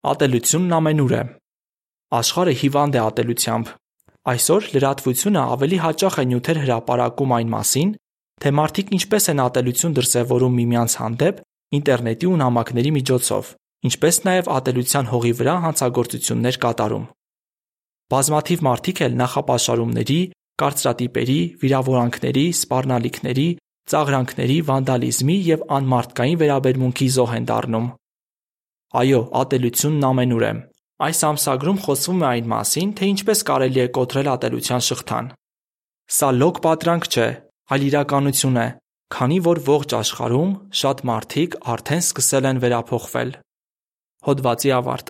Ատելությունն ամենուր է։ Աշխարհը հիվանդ է ատելությամբ։ Այսօր լրատվությունը ավելի հաճախ է նյութեր հրապարակում այն մասին, թե մարդիկ ինչպես են ատելություն դրսևորում միմյանց հանդեպ ինտերնետի ու նամակների միջոցով, ինչպես նաև ատելության հողի վրա հանցագործություններ կատարում։ Բազմաթիվ մարդիկ էլ նախապաշարումների, կարծրատիպերի, վիրավորանքների, սպառնալիքների, ծաղրանքների, վանդալիզմի եւ անմարդկային վերաբերմունքի զոհ են դառնում։ Այո, ատելությունն ամենուր է։ Այս ամսագրում խոսվում է այն մասին, թե ինչպես կարելի է կոտրել ատելության շղթան։ Սա լոկ պատրանք չէ, այլ իրականություն է, քանի որ ողջ աշխարհում շատ մարդիկ արդեն սկսել են վերափոխվել։ Հոդվացի ավարտ։